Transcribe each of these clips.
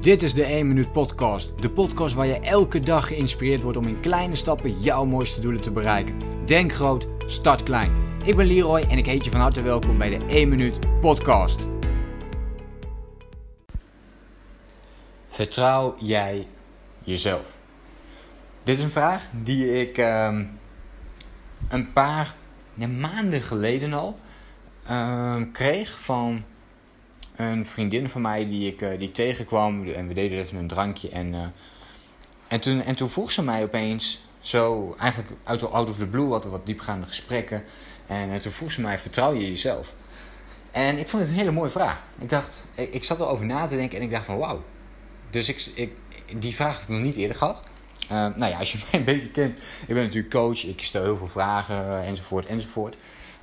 Dit is de 1 Minuut Podcast. De podcast waar je elke dag geïnspireerd wordt om in kleine stappen jouw mooiste doelen te bereiken. Denk groot, start klein. Ik ben Leroy en ik heet je van harte welkom bij de 1 Minuut Podcast. Vertrouw jij jezelf? Dit is een vraag die ik ehm, een paar maanden geleden al ehm, kreeg van een vriendin van mij die ik, uh, die tegenkwam. En we deden even een drankje. En, uh, en, toen, en toen vroeg ze mij opeens, zo eigenlijk uit, out of the blue, wat, wat diepgaande gesprekken. En, en toen vroeg ze mij, vertrouw je jezelf? En ik vond het een hele mooie vraag. Ik dacht, ik, zat erover na te denken en ik dacht van wauw. Dus ik, ik, die vraag heb ik nog niet eerder gehad. Nou ja, als je mij een beetje kent, ik ben natuurlijk coach, ik stel heel veel vragen enzovoort enzovoort.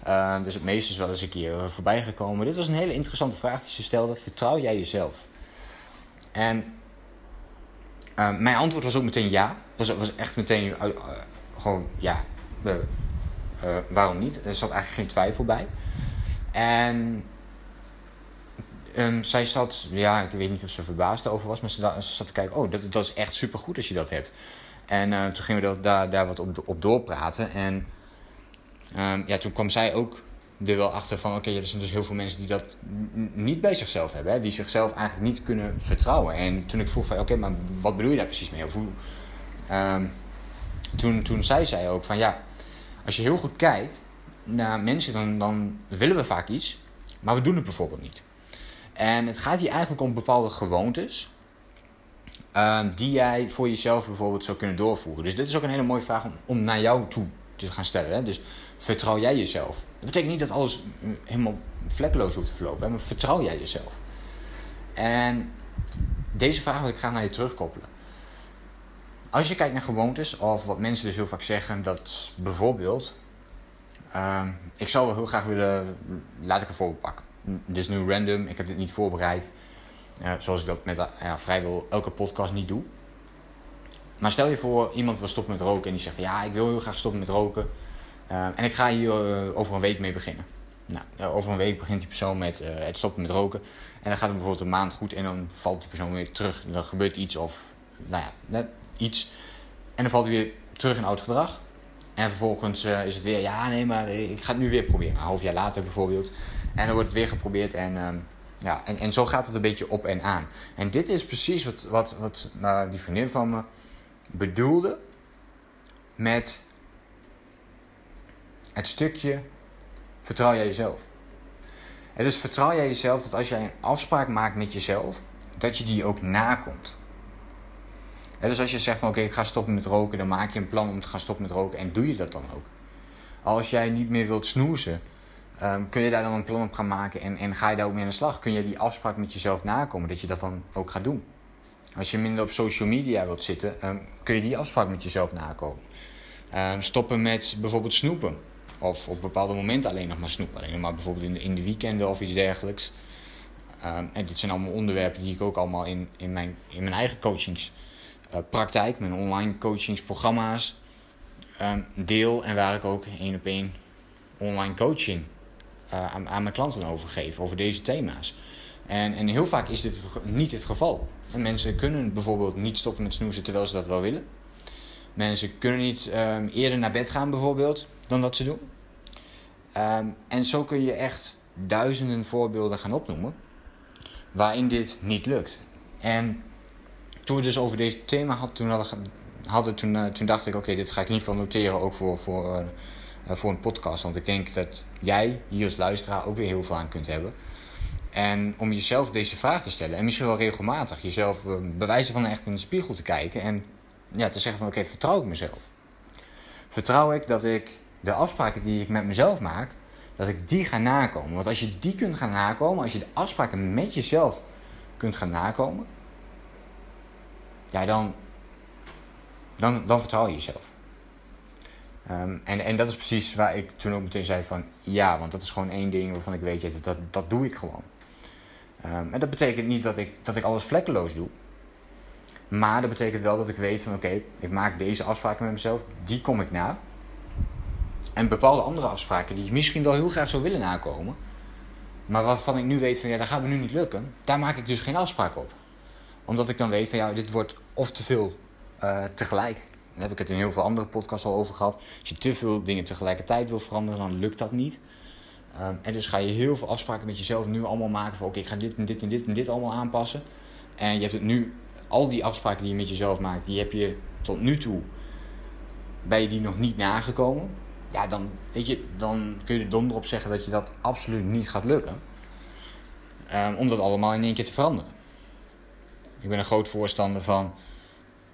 Uh, dus het meeste is wel eens een keer voorbij gekomen. Dit was een hele interessante vraag die ze stelde. Vertrouw jij jezelf? En uh, mijn antwoord was ook meteen ja. Het was, was echt meteen uh, gewoon ja. waarom niet? Er zat eigenlijk geen twijfel bij. En um, zij zat, ja, ik weet niet of ze verbaasd over was, maar ze, ze zat te kijken, oh, dat, dat is echt supergoed als je dat hebt. En toen gingen we dat, daar, daar wat op, op doorpraten. En Um, ja, toen kwam zij ook er wel achter van... oké, er zijn dus heel veel mensen die dat niet bij zichzelf hebben. Hè? Die zichzelf eigenlijk niet kunnen vertrouwen. En toen ik vroeg van... oké, maar wat bedoel je daar precies mee? Of hoe, um, toen, toen zei zij ook van... ja, als je heel goed kijkt naar mensen... dan, dan willen we vaak iets... maar we doen het bijvoorbeeld niet. En het gaat hier eigenlijk om bepaalde gewoontes... Um, die jij voor jezelf bijvoorbeeld zou kunnen doorvoeren. Dus dit is ook een hele mooie vraag om, om naar jou toe te gaan stellen. Hè? Dus vertrouw jij jezelf? Dat betekent niet dat alles helemaal vlekkeloos hoeft te verlopen, maar vertrouw jij jezelf? En deze vraag wil ik graag naar je terugkoppelen. Als je kijkt naar gewoontes, of wat mensen dus heel vaak zeggen, dat bijvoorbeeld, uh, ik zou wel heel graag willen, laat ik een voorbeeld pakken. Dit is nu random, ik heb dit niet voorbereid, uh, zoals ik dat met uh, vrijwel elke podcast niet doe. Maar stel je voor, iemand wil stoppen met roken en die zegt van ja, ik wil heel graag stoppen met roken. Uh, en ik ga hier uh, over een week mee beginnen. Nou, over een week begint die persoon met het stoppen met roken. En dan gaat het bijvoorbeeld een maand goed en dan valt die persoon weer terug. Dan gebeurt iets of, nou ja, net iets. En dan valt hij weer terug in oud gedrag. En vervolgens is het weer, ja nee, maar ik ga het nu weer proberen. Een half jaar later bijvoorbeeld. En dan wordt het weer geprobeerd en... Ehm, ja, en, en zo gaat het een beetje op en aan. En dit is precies wat, wat, wat die vriendin van me bedoelde met het stukje vertrouw jij jezelf. En dus vertrouw jij jezelf dat als jij een afspraak maakt met jezelf, dat je die ook nakomt. Dus als je zegt van oké, ik ga stoppen met roken, dan maak je een plan om te gaan stoppen met roken en doe je dat dan ook. Als jij niet meer wilt snoezen, um, kun je daar dan een plan op gaan maken en, en ga je daar ook mee aan de slag. Kun je die afspraak met jezelf nakomen, dat je dat dan ook gaat doen. Als je minder op social media wilt zitten, um, kun je die afspraak met jezelf nakomen. Um, stoppen met bijvoorbeeld snoepen. Of op bepaalde momenten alleen nog maar snoepen. Alleen maar bijvoorbeeld in de, in de weekenden of iets dergelijks. Um, en dit zijn allemaal onderwerpen die ik ook allemaal in, in, mijn, in mijn eigen coachingspraktijk, uh, mijn online coachingsprogramma's deel. En waar ik ook één op één online coaching uh, aan, aan mijn klanten over geef, over deze thema's. En, en heel vaak is dit niet het geval. En mensen kunnen bijvoorbeeld niet stoppen met snoezen terwijl ze dat wel willen. Mensen kunnen niet um, eerder naar bed gaan bijvoorbeeld dan dat ze doen. Um, en zo kun je echt duizenden voorbeelden gaan opnoemen waarin dit niet lukt. En toen we dus over deze thema hadden, toen, hadden, toen, uh, toen dacht ik: oké, dit ga ik in ieder geval noteren ook voor, voor, uh, uh, voor een podcast. Want ik denk dat jij hier als luisteraar ook weer heel veel aan kunt hebben. En om jezelf deze vraag te stellen. En misschien wel regelmatig jezelf uh, bewijzen van echt in de spiegel te kijken. En ja, te zeggen van oké, vertrouw ik mezelf? Vertrouw ik dat ik de afspraken die ik met mezelf maak, dat ik die ga nakomen? Want als je die kunt gaan nakomen, als je de afspraken met jezelf kunt gaan nakomen, ja, dan, dan, dan vertrouw je jezelf. Um, en, en dat is precies waar ik toen ook meteen zei van ja, want dat is gewoon één ding waarvan ik weet, dat, dat, dat doe ik gewoon. Um, en dat betekent niet dat ik, dat ik alles vlekkeloos doe. Maar dat betekent wel dat ik weet van oké, ik maak deze afspraken met mezelf, die kom ik na. En bepaalde andere afspraken die ik misschien wel heel graag zou willen nakomen. Maar waarvan ik nu weet van ja, dat gaat me nu niet lukken. Daar maak ik dus geen afspraak op. Omdat ik dan weet van ja, dit wordt of te veel uh, tegelijk. Daar heb ik het in heel veel andere podcasts al over gehad. Als je te veel dingen tegelijkertijd wil veranderen, dan lukt dat niet. Um, en dus ga je heel veel afspraken met jezelf nu allemaal maken van oké, ik ga dit en dit en dit en dit allemaal aanpassen. En je hebt het nu, al die afspraken die je met jezelf maakt, die heb je tot nu toe, ben je die nog niet nagekomen. Ja, dan, weet je, dan kun je er donder op zeggen dat je dat absoluut niet gaat lukken. Um, om dat allemaal in één keer te veranderen. Ik ben een groot voorstander van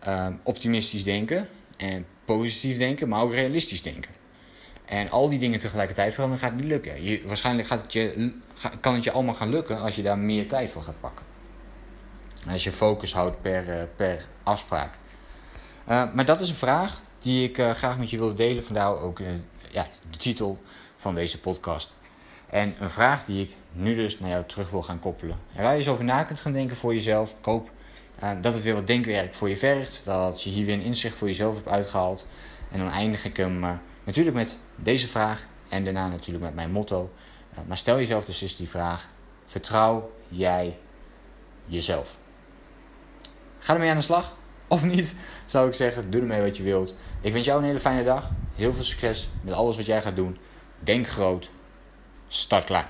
um, optimistisch denken en positief denken, maar ook realistisch denken. En al die dingen tegelijkertijd veranderen gaat niet lukken. Je, waarschijnlijk gaat het je, kan het je allemaal gaan lukken als je daar meer tijd voor gaat pakken. Als je focus houdt per, uh, per afspraak. Uh, maar dat is een vraag die ik uh, graag met je wilde delen. Vandaar ook ja, de titel van deze podcast. En een vraag die ik nu dus naar jou terug wil gaan koppelen. En waar je eens over na kunt gaan denken voor jezelf. Ik hoop dat het weer wat denkwerk voor je vergt. Dat je hier weer een inzicht voor jezelf hebt uitgehaald. En dan eindig ik hem natuurlijk met deze vraag. En daarna natuurlijk met mijn motto. maar stel jezelf dus eens die vraag. Vertrouw jij jezelf? Ga ermee aan de slag. Of niet, zou ik zeggen. Doe ermee wat je wilt. Ik wens jou een hele fijne dag. Heel veel succes met alles wat jij gaat doen. Denk groot. Start klaar.